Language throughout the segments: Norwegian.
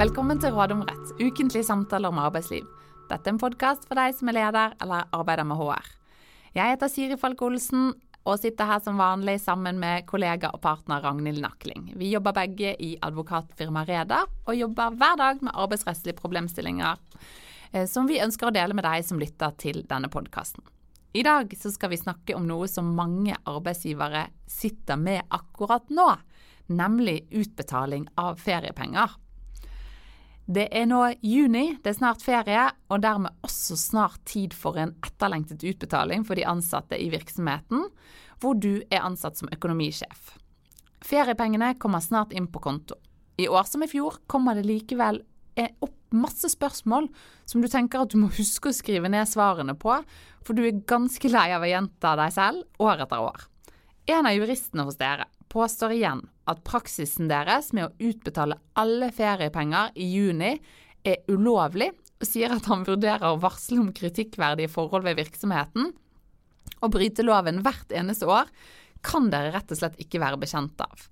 Velkommen til Råd om rett, ukentlige samtaler om arbeidsliv. Dette er en podkast for deg som er leder eller arbeider med HR. Jeg heter Siri Falk Olsen og sitter her som vanlig sammen med kollega og partner Ragnhild Nakling. Vi jobber begge i advokatfirmaet Reder, og jobber hver dag med arbeidsrettslige problemstillinger eh, som vi ønsker å dele med deg som lytter til denne podkasten. I dag skal vi snakke om noe som mange arbeidsgivere sitter med akkurat nå, nemlig utbetaling av feriepenger. Det er nå juni, det er snart ferie, og dermed også snart tid for en etterlengtet utbetaling for de ansatte i virksomheten, hvor du er ansatt som økonomisjef. Feriepengene kommer snart inn på konto. I år som i fjor kommer det likevel opp masse spørsmål som du tenker at du må huske å skrive ned svarene på, for du er ganske lei av å gjenta deg selv år etter år. En av juristene hos dere påstår igjen at praksisen deres med å utbetale alle feriepenger i juni er ulovlig, og sier at han vurderer å varsle om kritikkverdige forhold ved virksomheten. Å bryte loven hvert eneste år kan dere rett og slett ikke være bekjent av.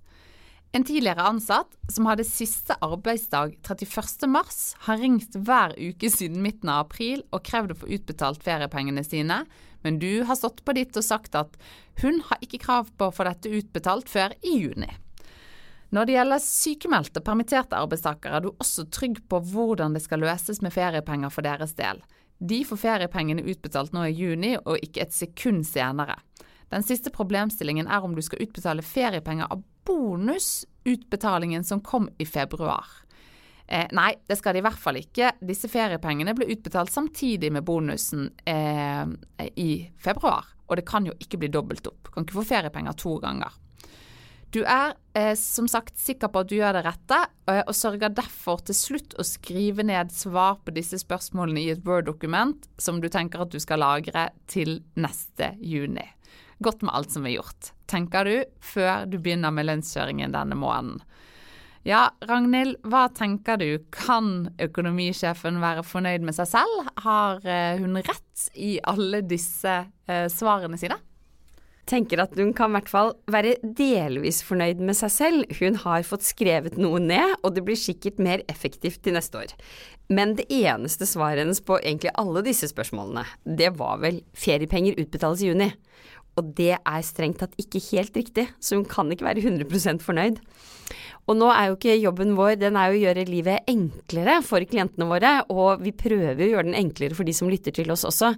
En tidligere ansatt som hadde siste arbeidsdag 31.3, har ringt hver uke siden midten av april og krevd å få utbetalt feriepengene sine, men du har stått på ditt og sagt at hun har ikke krav på å få dette utbetalt før i juni. Når det gjelder sykemeldte permitterte arbeidstakere, er du også trygg på hvordan det skal løses med feriepenger for deres del. De får feriepengene utbetalt nå i juni, og ikke et sekund senere. Den siste problemstillingen er om du skal utbetale feriepenger av bonusutbetalingen som kom i februar. Eh, nei, det skal de i hvert fall ikke. Disse feriepengene ble utbetalt samtidig med bonusen eh, i februar, og det kan jo ikke bli dobbelt opp. Kan ikke få feriepenger to ganger. Du er eh, som sagt sikker på at du gjør det rette, eh, og sørger derfor til slutt å skrive ned svar på disse spørsmålene i et Word-dokument som du tenker at du skal lagre til neste juni. Godt med alt som er gjort, tenker du, før du begynner med lønnskjøringen denne måneden. Ja, Ragnhild, hva tenker du, kan økonomisjefen være fornøyd med seg selv? Har eh, hun rett i alle disse eh, svarene sine? tenker at hun kan i hvert fall være delvis fornøyd med seg selv. Hun har fått skrevet noe ned, og det blir sikkert mer effektivt til neste år. Men det eneste svaret hennes på egentlig alle disse spørsmålene, det var vel feriepenger utbetales i juni. Og det er strengt tatt ikke helt riktig, så hun kan ikke være 100% fornøyd. Og nå er jo ikke jobben vår, den er jo å gjøre livet enklere for klientene våre, og vi prøver å gjøre den enklere for de som lytter til oss også,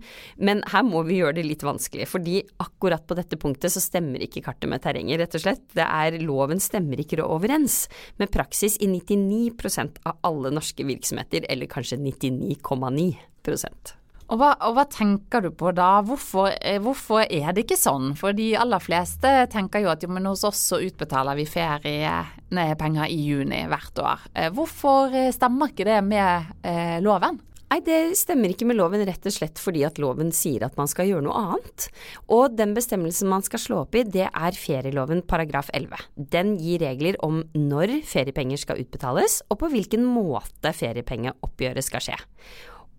men her må vi gjøre det litt vanskelig, fordi akkurat på dette punktet så stemmer ikke kartet med terrenget, rett og slett. Det er loven stemmer ikke overens med praksis i 99% av alle norske virksomheter, eller kanskje 99,9 og hva, og hva, tenker du på da? Hvorfor, eh, hvorfor, er det ikke sånn? For de aller fleste tenker jo at jo, men hos oss så utbetaler vi feriepenger i juni hvert år. Eh, hvorfor eh, stemmer ikke det med eh, loven? Nei, det stemmer ikke med loven rett og slett fordi at loven sier at man skal gjøre noe annet. Og den bestemmelsen man skal slå opp i, det er ferieloven paragraf 11. Den gir regler om når feriepenger skal utbetales, og på hvilken måte feriepengeoppgjøret skal skje.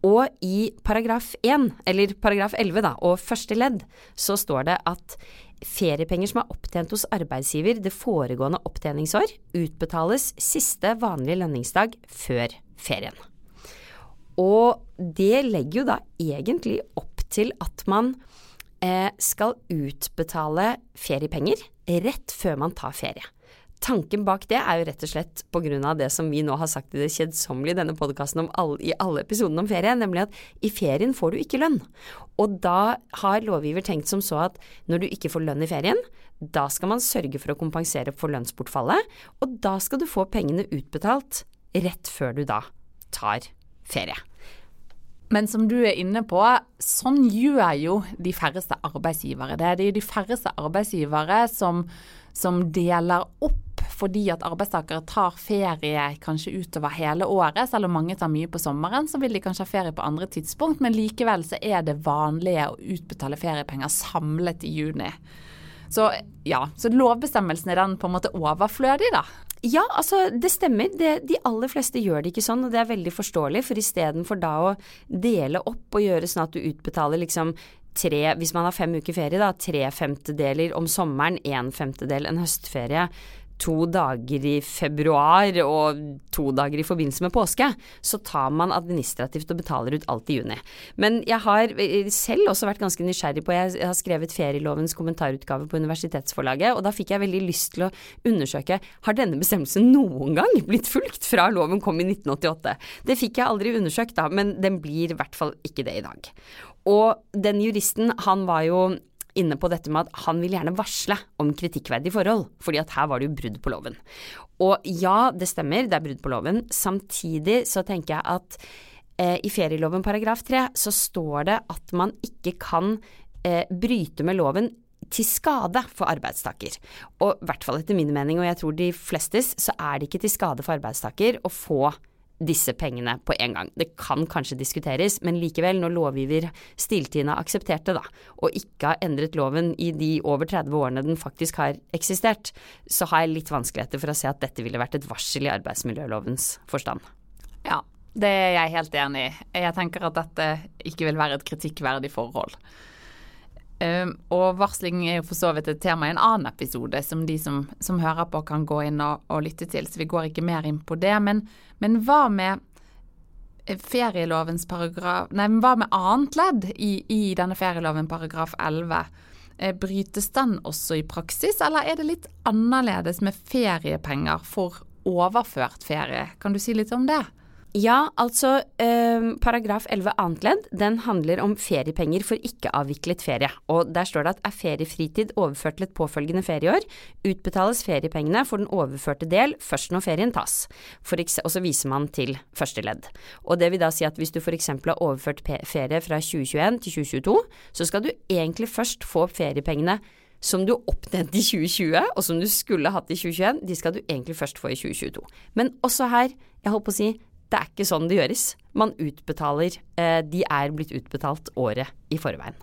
Og i paragraf 1, eller paragraf 11 da, og første ledd, så står det at feriepenger som er opptjent hos arbeidsgiver det foregående opptjeningsår, utbetales siste vanlige lønningsdag før ferien. Og det legger jo da egentlig opp til at man eh, skal utbetale feriepenger rett før man tar ferie. Tanken bak det er jo rett og slett på grunn av det som vi nå har sagt i det kjedsommelige i denne podkasten i alle episodene om ferie, nemlig at i ferien får du ikke lønn. Og da har lovgiver tenkt som så at når du ikke får lønn i ferien, da skal man sørge for å kompensere for lønnsbortfallet, og da skal du få pengene utbetalt rett før du da tar ferie. Men som du er inne på, sånn gjør jo de færreste arbeidsgivere. Det er de, de færreste arbeidsgivere som, som deler opp fordi at arbeidstakere tar ferie kanskje utover hele året. Selv om mange tar mye på sommeren, så vil de kanskje ha ferie på andre tidspunkt. Men likevel så er det vanlige å utbetale feriepenger samlet i juni. Så ja, så lovbestemmelsen er den på en måte overflødig, da? Ja, altså det stemmer. Det, de aller fleste gjør det ikke sånn, og det er veldig forståelig. For istedenfor da å dele opp og gjøre sånn at du utbetaler liksom tre, hvis man har fem uker ferie, da, tre femtedeler om sommeren, en femtedel en høstferie, to dager i februar og to dager i forbindelse med påske, så tar man administrativt og betaler ut alt i juni. Men jeg har selv også vært ganske nysgjerrig på Jeg har skrevet ferielovens kommentarutgave på universitetsforlaget, og da fikk jeg veldig lyst til å undersøke har denne bestemmelsen noen gang blitt fulgt fra loven kom i 1988. Det fikk jeg aldri undersøkt da, men den blir i hvert fall ikke det i dag. Og den juristen, han var jo inne på dette med at han vil gjerne varsle om kritikkverdige forhold, fordi at her var det jo brudd på loven. Og ja, det stemmer, det er brudd på loven. Samtidig så tenker jeg at eh, i ferieloven paragraf 3 så står det at man ikke kan eh, bryte med loven til skade for arbeidstaker. Og i hvert fall etter min mening, og jeg tror de flestes, så er det ikke til skade for arbeidstaker å få disse pengene på en gang. Det kan kanskje diskuteres, men likevel, når lovgiver stilltiende aksepterte da, og ikke har endret loven i de over 30 årene den faktisk har eksistert, så har jeg litt vanskeligheter for å se at dette ville vært et varsel i arbeidsmiljølovens forstand. Ja, det er jeg helt enig i. Jeg tenker at dette ikke vil være et kritikkverdig forhold. Um, og varsling er jo for så vidt et tema i en annen episode som de som, som hører på kan gå inn og, og, lytte til, så vi går ikke mer inn på det. Men, men hva med eh, ferielovens paragraf Nei, men hva med annet ledd i, i denne ferieloven paragraf 11? Eh, brytes den også i praksis, eller er det litt annerledes med feriepenger for overført ferie? Kan du si litt om det? Ja, altså eh, paragraf 11 annet ledd, den handler om feriepenger for ikke-avviklet ferie. Og der står det at er feriefritid overført til et påfølgende ferieår, utbetales feriepengene for den overførte del først når ferien tas. og så viser man til første ledd. Og det vil da si at hvis du f.eks. har overført ferie fra 2021 til 2022, så skal du egentlig først få feriepengene som du opptjente i 2020, og som du skulle hatt i 2021, de skal du egentlig først få i 2022. Men også her, jeg holdt på å si, det er ikke sånn det gjøres. Man utbetaler eh, De er blitt utbetalt året i forveien.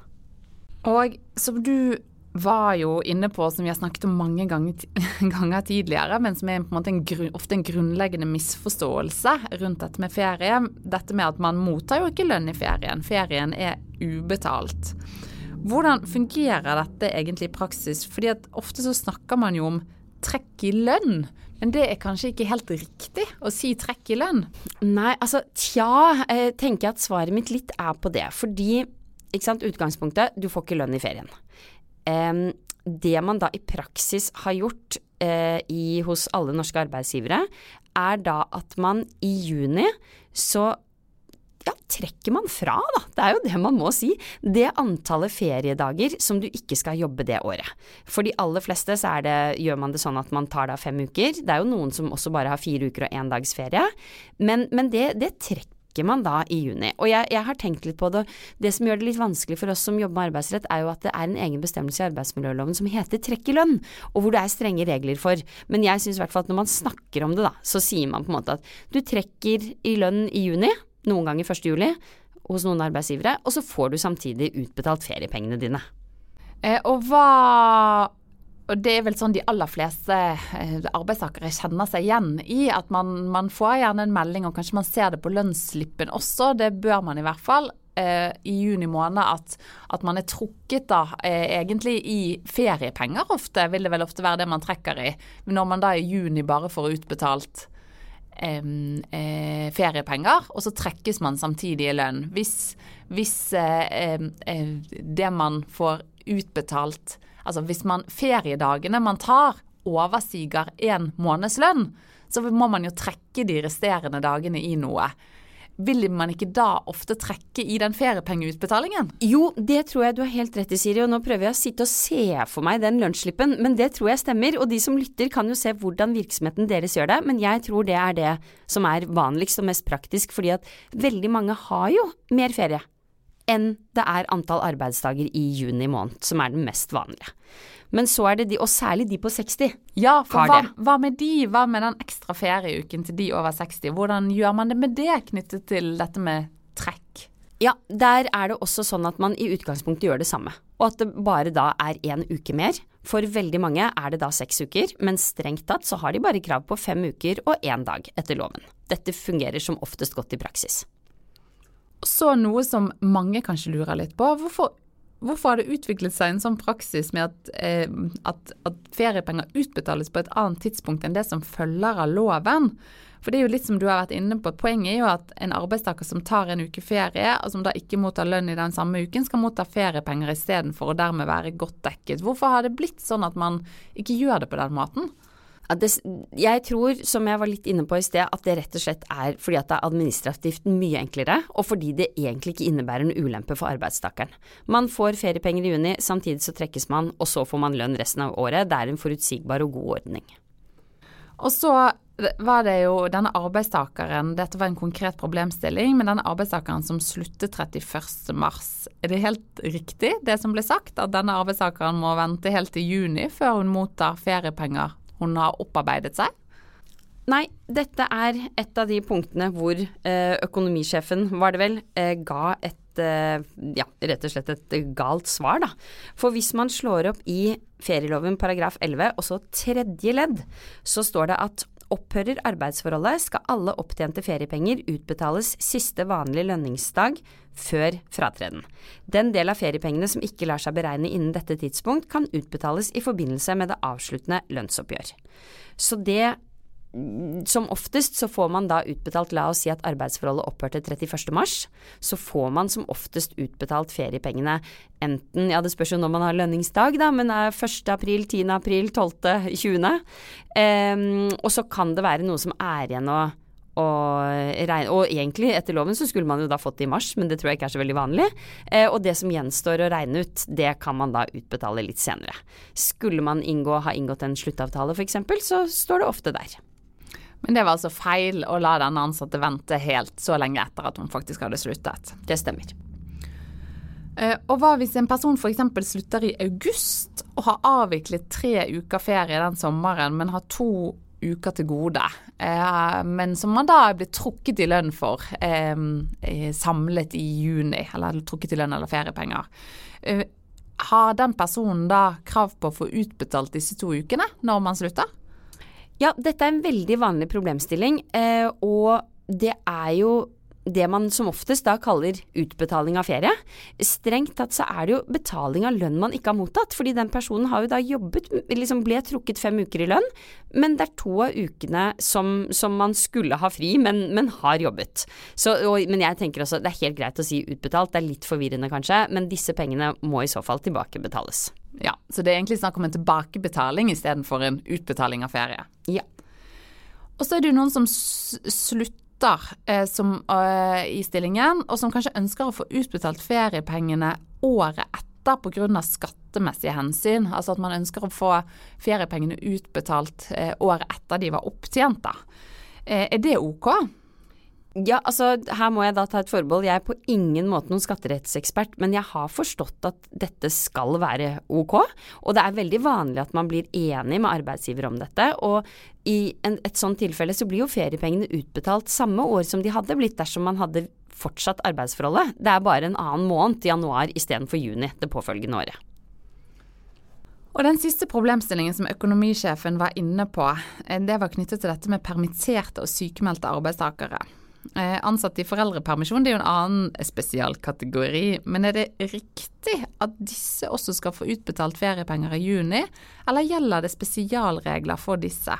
Og som du var jo inne på, som vi har snakket om mange ganger, ganger tidligere, men som er en en ofte en grunnleggende misforståelse rundt dette med ferie. Dette med at man mottar jo ikke lønn i ferien. Ferien er ubetalt. Hvordan fungerer dette egentlig i praksis? Fordi at ofte så snakker man jo om trekk i lønn. Men det er kanskje ikke helt riktig å si trekk i lønn? Nei, altså tja, jeg tenker at svaret mitt litt er på det. Fordi, ikke sant, utgangspunktet, du får ikke lønn i ferien. Um, det man da i praksis har gjort uh, i, hos alle norske arbeidsgivere, er da at man i juni så ja, trekker man fra, da. Det er jo det man må si. Det antallet feriedager som du ikke skal jobbe det året. For de aller fleste så det, gjør man det sånn at man tar da fem uker. Det er jo noen som også bare har fire uker og én dags ferie. Men, men det, det, trekker man da i juni. Og jeg, jeg, har tenkt litt på det. Det som gjør det litt vanskelig for oss som jobber med arbeidsrett, er jo at det er en egen bestemmelse i arbeidsmiljøloven som heter trekk i lønn, og hvor det er strenge regler for. Men jeg syns i hvert fall at når man snakker om det, da, så sier man på en måte at du trekker i lønn i juni noen ganger 1. juli hos noen arbeidsgivere, og så får du samtidig utbetalt feriepengene dine. Eh, og hva og det er vel sånn de aller fleste eh, arbeidstakere kjenner seg igjen i. At man, man, får gjerne en melding, og kanskje man ser det på lønnsslippen også. Det bør man i hvert fall. Eh, I juni måned at, at, man er trukket da eh, egentlig i feriepenger ofte, vil det vel ofte være det man trekker i. Når man da i juni bare får utbetalt eh, feriepenger, og så trekkes man samtidig i lønn. Hvis, hvis eh, det man får utbetalt Altså hvis man feriedagene man tar overstiger én månedslønn, så må man jo trekke de resterende dagene i noe vil man ikke da ofte trekke i den feriepengeutbetalingen? Jo, det tror jeg du har helt rett i, Siri, og nå prøver jeg å sitte og se for meg den lønnsslippen, men det tror jeg stemmer. Og de som lytter kan jo se hvordan virksomheten deres gjør det, men jeg tror det er det som er vanligst og mest praktisk, fordi at veldig mange har jo mer ferie enn det er antall arbeidsdager i juni måned, som er den mest vanlige. Men så er det de, og særlig de på 60, ja, for hva, hva, med de? Hva med den ekstra ferieuken til de over 60? Hvordan gjør man det med det knyttet til dette med trekk? Ja, der er det også sånn at man i utgangspunktet gjør det samme, og at det bare da er én uke mer. For veldig mange er det da seks uker, men strengt tatt så har de bare krav på fem uker og én dag etter loven. Dette fungerer som oftest godt i praksis. Så noe som mange kanskje lurer litt på, hvorfor hvorfor har det utviklet seg en sånn praksis med at, eh, at, at feriepenger utbetales på et annet tidspunkt enn det som følger av loven? For det er jo litt som du har vært inne på, Poenget er jo at en arbeidstaker som tar en uke ferie, og som da ikke mottar lønn i den samme uken, skal motta feriepenger istedenfor og dermed være godt dekket. Hvorfor har det blitt sånn at man ikke gjør det på den måten? Det, jeg tror, som jeg var litt inne på i sted, at det rett og slett er fordi at det er administrativt mye enklere, og fordi det egentlig ikke innebærer noen ulempe for arbeidstakeren. Man får feriepenger i juni, samtidig så trekkes man, og så får man lønn resten av året. Det er en forutsigbar og god ordning. Og så var det jo denne arbeidstakeren, dette var en konkret problemstilling, men denne arbeidstakeren som sluttet 31.3. Er det helt riktig det som ble sagt, at denne arbeidstakeren må vente helt til juni før hun mottar feriepenger hun har opparbeidet seg? Nei, dette er et av de punktene hvor eh, økonomisjefen, var det vel, eh, ga et eh, ja, rett og slett et galt svar, da. For hvis man slår opp i ferieloven paragraf 11 og så tredje ledd, så står det at opphører arbeidsforholdet, skal alle opptjente feriepenger utbetales siste vanlige lønningsdag før fratreden. Den del av feriepengene som ikke lar seg beregne innen dette tidspunkt, kan utbetales i forbindelse med det avsluttende lønnsoppgjør. Så det som oftest så får man da utbetalt, la oss si at arbeidsforholdet opphørte 31.3, så får man som oftest utbetalt feriepengene enten, ja det spørs jo når man har lønningsdag, da, men er 1. april, 10. april, 12., 20. Um, og så kan det være noe som er igjen å og, regne, og egentlig, etter loven, så skulle man jo da fått det i mars, men det tror jeg ikke er så veldig vanlig. Eh, og det som gjenstår å regne ut, det kan man da utbetale litt senere. Skulle man inngå, ha inngått en sluttavtale f.eks., så står det ofte der. Men det var altså feil å la denne ansatte vente helt så lenge etter at hun faktisk hadde sluttet. Det stemmer. Eh, og hva hvis en person f.eks. slutter i august og har avviklet tre uker ferie den sommeren, men har to uker til gode, eh, men som man da blir trukket i lønn for eh, samlet i juni, eller trukket i lønn eller feriepenger. Har den personen da krav på å få utbetalt disse to ukene når man slutter? Ja, dette er en veldig vanlig problemstilling, eh, og det er jo det man som oftest da kaller utbetaling av ferie. Strengt tatt så er det jo betaling av lønn man ikke har mottatt, fordi den personen har jo da jobbet, liksom ble trukket fem uker i lønn, men det er to av ukene som, som man skulle ha fri, men, men har jobbet. Så, og, men jeg tenker også det er helt greit å si utbetalt, det er litt forvirrende kanskje, men disse pengene må i så fall tilbakebetales. Ja, Så det er egentlig snakk om en tilbakebetaling istedenfor en utbetaling av ferie. Ja. Og så er det jo noen som slutter eh, som, eh, i stillingen, og som kanskje ønsker å få utbetalt feriepengene året etter pga. skattemessige hensyn. Altså at man ønsker å få feriepengene utbetalt eh, året etter de var opptjent. Eh, er det ok? Ja, altså her må jeg da ta et forbehold. Jeg er på ingen måte noen skatterettsekspert, men jeg har forstått at dette skal være ok. Og det er veldig vanlig at man blir enig med arbeidsgiver om dette. Og i en, et sånt tilfelle så blir jo feriepengene utbetalt samme år som de hadde blitt dersom man hadde fortsatt arbeidsforholdet. Det er bare en annen måned, januar istedenfor juni det påfølgende året. Og Den siste problemstillingen som økonomisjefen var inne på, eh, det var knyttet til dette med permitterte og sykemeldte arbeidstakere. Eh, ansatte i foreldrepermisjon det er jo en annen spesialkategori. Men er det riktig at disse også skal få utbetalt feriepenger i juni, eller gjelder det spesialregler for disse?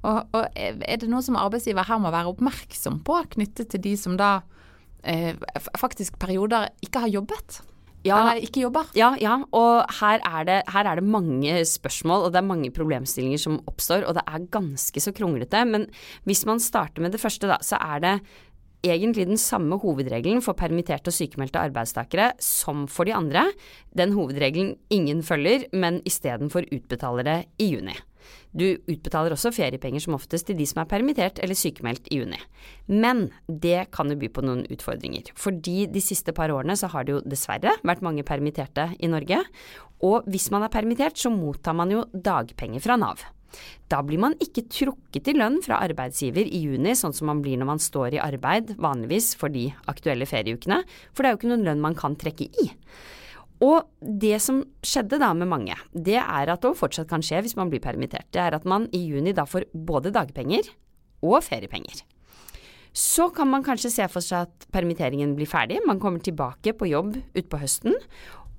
Og, og Er det noe som arbeidsgiver her må være oppmerksom på, knyttet til de som da eh, faktisk perioder ikke har jobbet? Ja, Eller ikke? Ja, ja. og her er, det, her er, det, mange spørsmål og det er mange problemstillinger som oppstår, og det er ganske så kronglete. Men hvis man starter med det første, da, så er det egentlig den samme hovedregelen for permitterte og sykemeldte arbeidstakere som for de andre. Den hovedregelen ingen følger, men istedenfor utbetaler det i juni. Du utbetaler også feriepenger som oftest til de som er permittert eller sykemeldt i juni. Men det kan jo by på noen utfordringer. Fordi de siste par årene så har det jo dessverre vært mange permitterte i Norge. Og hvis man er permittert, så mottar man jo dagpenger fra Nav. Da blir man ikke trukket i lønn fra arbeidsgiver i juni, sånn som man blir når man står i arbeid, vanligvis for de aktuelle ferieukene, for det er jo ikke noen lønn man kan trekke i. Og det som skjedde da med mange, det er at, og fortsatt kan skje hvis man blir permittert, det er at man i juni da får både dagpenger og feriepenger. Så kan man kanskje se for seg at permitteringen blir ferdig, man kommer tilbake på jobb utpå høsten,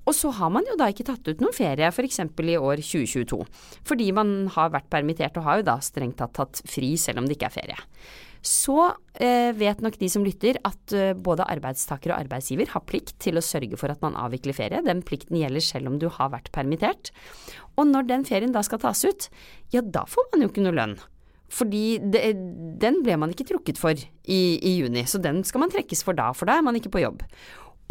Og så har man jo da ikke tatt ut noen ferie, f.eks. i år 2022. Fordi man har vært permittert og har jo da strengt tatt tatt fri selv om det ikke er ferie. Så eh, vet nok de som lytter at eh, både arbeidstaker og arbeidsgiver har plikt til å sørge for at man avvikler ferie. Den plikten gjelder selv om du har vært permittert. Og når den ferien da skal tas ut, ja da får man jo ikke noe lønn. Fordi det, den ble man ikke trukket for i, i juni, så den skal man trekkes for da, for da er man ikke på jobb.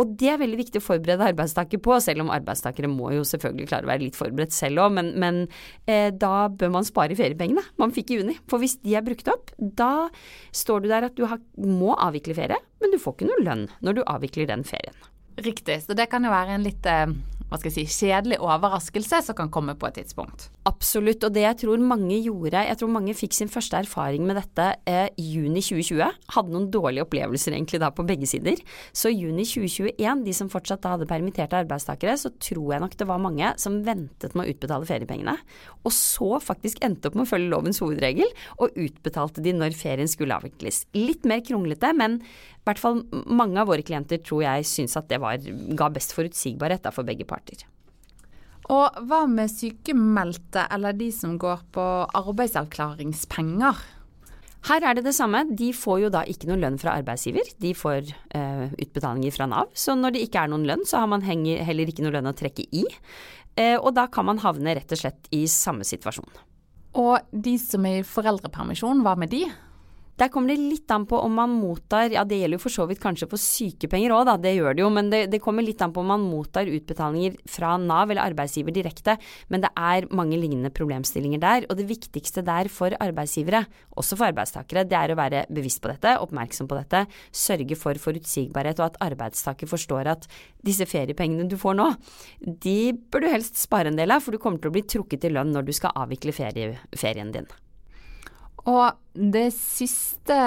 Og det er veldig viktig å forberede arbeidstaker på, selv om arbeidstakere må jo selvfølgelig klare å være litt forberedt selv òg, men, men eh, da bør man spare feriepengene man fikk i juni. For hvis de er brukt opp, da står du der at du har, må avvikle ferie, men du får ikke noe lønn når du avvikler den ferien. Riktig, så det kan jo være en litt eh, hva skal jeg si, kjedelig overraskelse som kan komme på et tidspunkt. Absolutt, og det jeg tror mange gjorde, jeg tror mange fikk sin første erfaring med dette eh, juni 2020. Hadde noen dårlige opplevelser egentlig da på begge sider. Så juni 2021, de som fortsatt da hadde permitterte arbeidstakere, så tror jeg nok det var mange som ventet med å utbetale feriepengene. Og så faktisk endte opp med å følge lovens hovedregel, og utbetalte de når ferien skulle avvikles. Litt mer kronglete, men i hvert fall mange av våre klienter tror jeg syns at det var, ga best forutsigbarhet for begge parter. Og hva med sykemeldte eller de som går på arbeidsavklaringspenger? Her er det det samme. De får jo da ikke noe lønn fra arbeidsgiver. De får eh, utbetalinger fra Nav. Så når det ikke er noen lønn, så har man heller ikke noe lønn å trekke i. Eh, og da kan man havne rett og slett i samme situasjon. Og de som er i foreldrepermisjon, hva med de? Der kommer det litt an på om man mottar Ja, det gjelder jo for så vidt kanskje for sykepenger òg, da, det gjør det jo. Men det, det, kommer litt an på om man mottar utbetalinger fra Nav eller arbeidsgiver direkte. Men det er mange lignende problemstillinger der. Og det viktigste der for arbeidsgivere, også for arbeidstakere, det er å være bevisst på dette, oppmerksom på dette. Sørge for forutsigbarhet og at arbeidstaker forstår at disse feriepengene du får nå, de bør du helst spare en del av, for du kommer til å bli trukket i lønn når du skal avvikle ferie, ferien din. Og det siste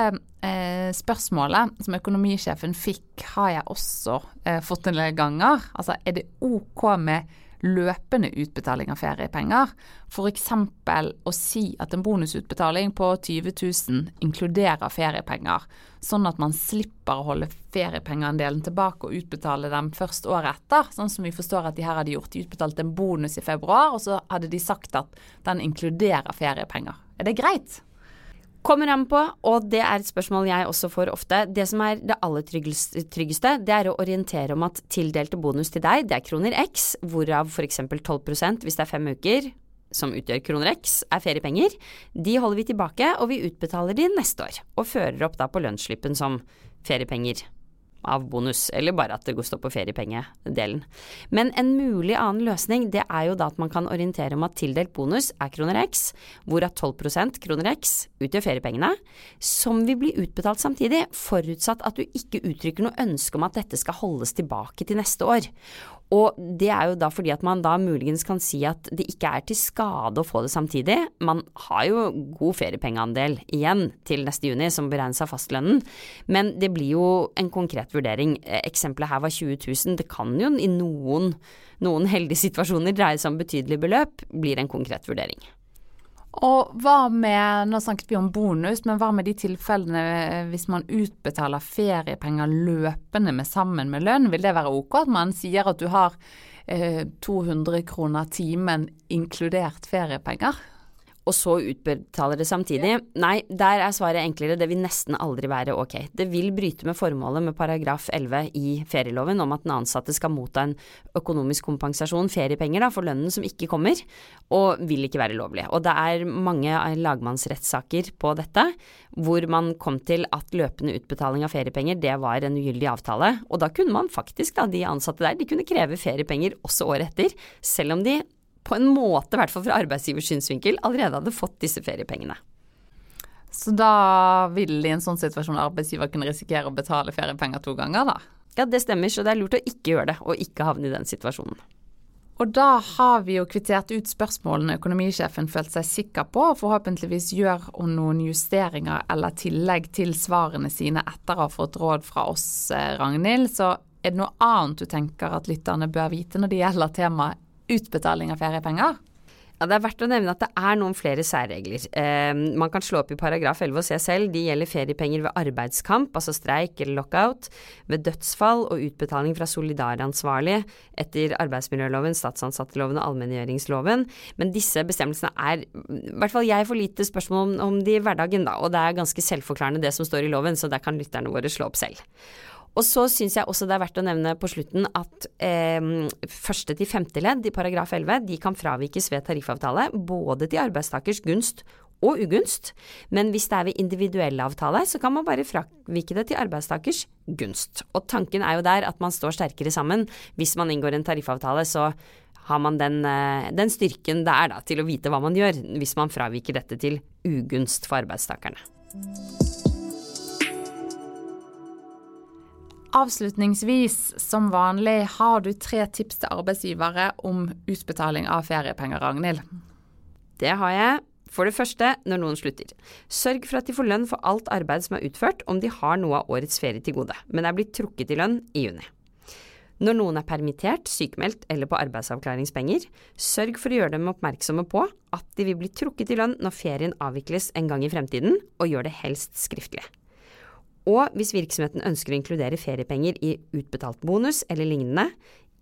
eh, spørsmålet som økonomisjefen fikk, har jeg også eh, fått en del ganger. Altså, er det OK med løpende utbetaling av feriepenger? F.eks. å si at en bonusutbetaling på 20 000 inkluderer feriepenger, sånn at man slipper å holde feriepengeandelen tilbake og utbetale dem først året etter. Sånn som vi forstår at de her hadde gjort. De utbetalte en bonus i februar, og så hadde de sagt at den inkluderer feriepenger. Er det greit? Kommer an på, og det er et spørsmål jeg også får ofte. Det som er det aller tryggeste, det er å orientere om at tildelte bonus til deg, det er kroner x, hvorav f.eks. 12% hvis det er fem uker, som utgjør kroner x, er feriepenger. De holder vi tilbake, og vi utbetaler de neste år. Og fører opp da på lønnsslippen som feriepenger av bonus, eller bare at det går stå på feriepengedelen. Men en mulig annen løsning, det er jo da at man kan orientere om at tildelt bonus er kroner x, hvorav 12% kroner x utgjør feriepengene, som vil bli utbetalt samtidig, forutsatt at du ikke uttrykker noe ønske om at dette skal holdes tilbake til neste år. Og det er jo da fordi at man da muligens kan si at det ikke er til skade å få det samtidig. Man har jo god feriepengeandel igjen til neste juni som beregnes av fastlønnen, men det blir jo en konkret vurdering. Eksempelet her var 20 000. Det kan jo i noen, noen heldige situasjoner dreie seg om betydelige beløp, blir en konkret vurdering. Og hva med, nå snakket vi om bonus, men hva med de tilfellene eh, hvis man utbetaler feriepenger løpende med sammen med lønn? Vil det være ok at man sier at du har eh, 200 kroner timen inkludert feriepenger? Og så utbetaler det samtidig. Nei, der er svaret enklere, det vil nesten aldri være ok. Det vil bryte med formålet med paragraf 11 i ferieloven om at den ansatte skal motta en økonomisk kompensasjon, feriepenger da, for lønnen som ikke kommer, og vil ikke være lovlig. Og det er mange lagmannsrettssaker på dette hvor man kom til at løpende utbetaling av feriepenger det var en ugyldig avtale, og da kunne man faktisk, da, de ansatte der, de kunne kreve feriepenger også året etter, selv om de på en måte, i hvert fall fra arbeidsgivers synsvinkel, allerede hadde fått disse feriepengene. Så da vil i en sånn situasjon arbeidsgiver kunne risikere å betale feriepenger to ganger, da? Ja, det stemmer, så det er lurt å ikke gjøre det, og ikke havne i den situasjonen. Og da har vi jo kvittert ut spørsmålene økonomisjefen følte seg sikker på, og forhåpentligvis gjør hun noen justeringer eller tillegg til svarene sine etter å ha fått råd fra oss, eh, Ragnhild. Så er det noe annet du tenker at lytterne bør vite når det gjelder temaet utbetaling av feriepenger? Ja, Det er verdt å nevne at det er noen flere særregler. Eh, man kan slå opp i paragraf 11 og se selv. De gjelder feriepenger ved arbeidskamp, altså streik eller lockout, ved dødsfall og utbetaling fra solidaransvarlig etter arbeidsmiljøloven, statsansatteloven og allmenngjøringsloven. Men disse bestemmelsene er, i hvert fall jeg får lite spørsmål om, om de i hverdagen, da. Og det er ganske selvforklarende det som står i loven, så der kan lytterne våre slå opp selv. Og så syns jeg også det er verdt å nevne på slutten at eh, første til femte ledd i paragraf 11 de kan fravikes ved tariffavtale, både til arbeidstakers gunst og ugunst. Men hvis det er ved individuell avtale, så kan man bare fravike det til arbeidstakers gunst. Og tanken er jo der at man står sterkere sammen. Hvis man inngår en tariffavtale, så har man den, eh, den styrken det er da, til å vite hva man gjør, hvis man fraviker dette til ugunst for arbeidstakerne. Avslutningsvis, som vanlig, har du tre tips til arbeidsgivere om utbetaling av feriepenger, Ragnhild? Det har jeg. For det første, når noen slutter. Sørg for at de får lønn for alt arbeid som er utført, om de har noe av årets ferie til gode, men er blitt trukket i lønn i juni. Når noen er permittert, sykemeldt eller på arbeidsavklaringspenger, sørg for å gjøre dem oppmerksomme på at de vil bli trukket i lønn når ferien avvikles en gang i fremtiden, og gjør det helst skriftlig. Og hvis virksomheten ønsker å inkludere feriepenger i utbetalt bonus eller lignende,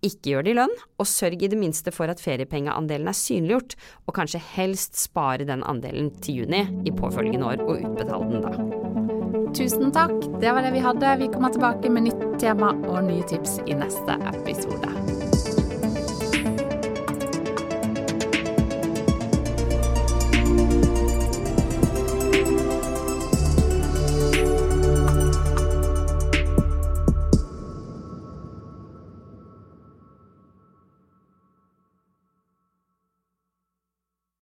ikke gjør det i lønn, og sørg i det minste for at feriepengeandelen er synliggjort, og kanskje helst spare den andelen til juni i påfølgende år og utbetale den da. Tusen takk, det var det vi hadde. Vi kommer tilbake med nytt tema og nye tips i neste episode.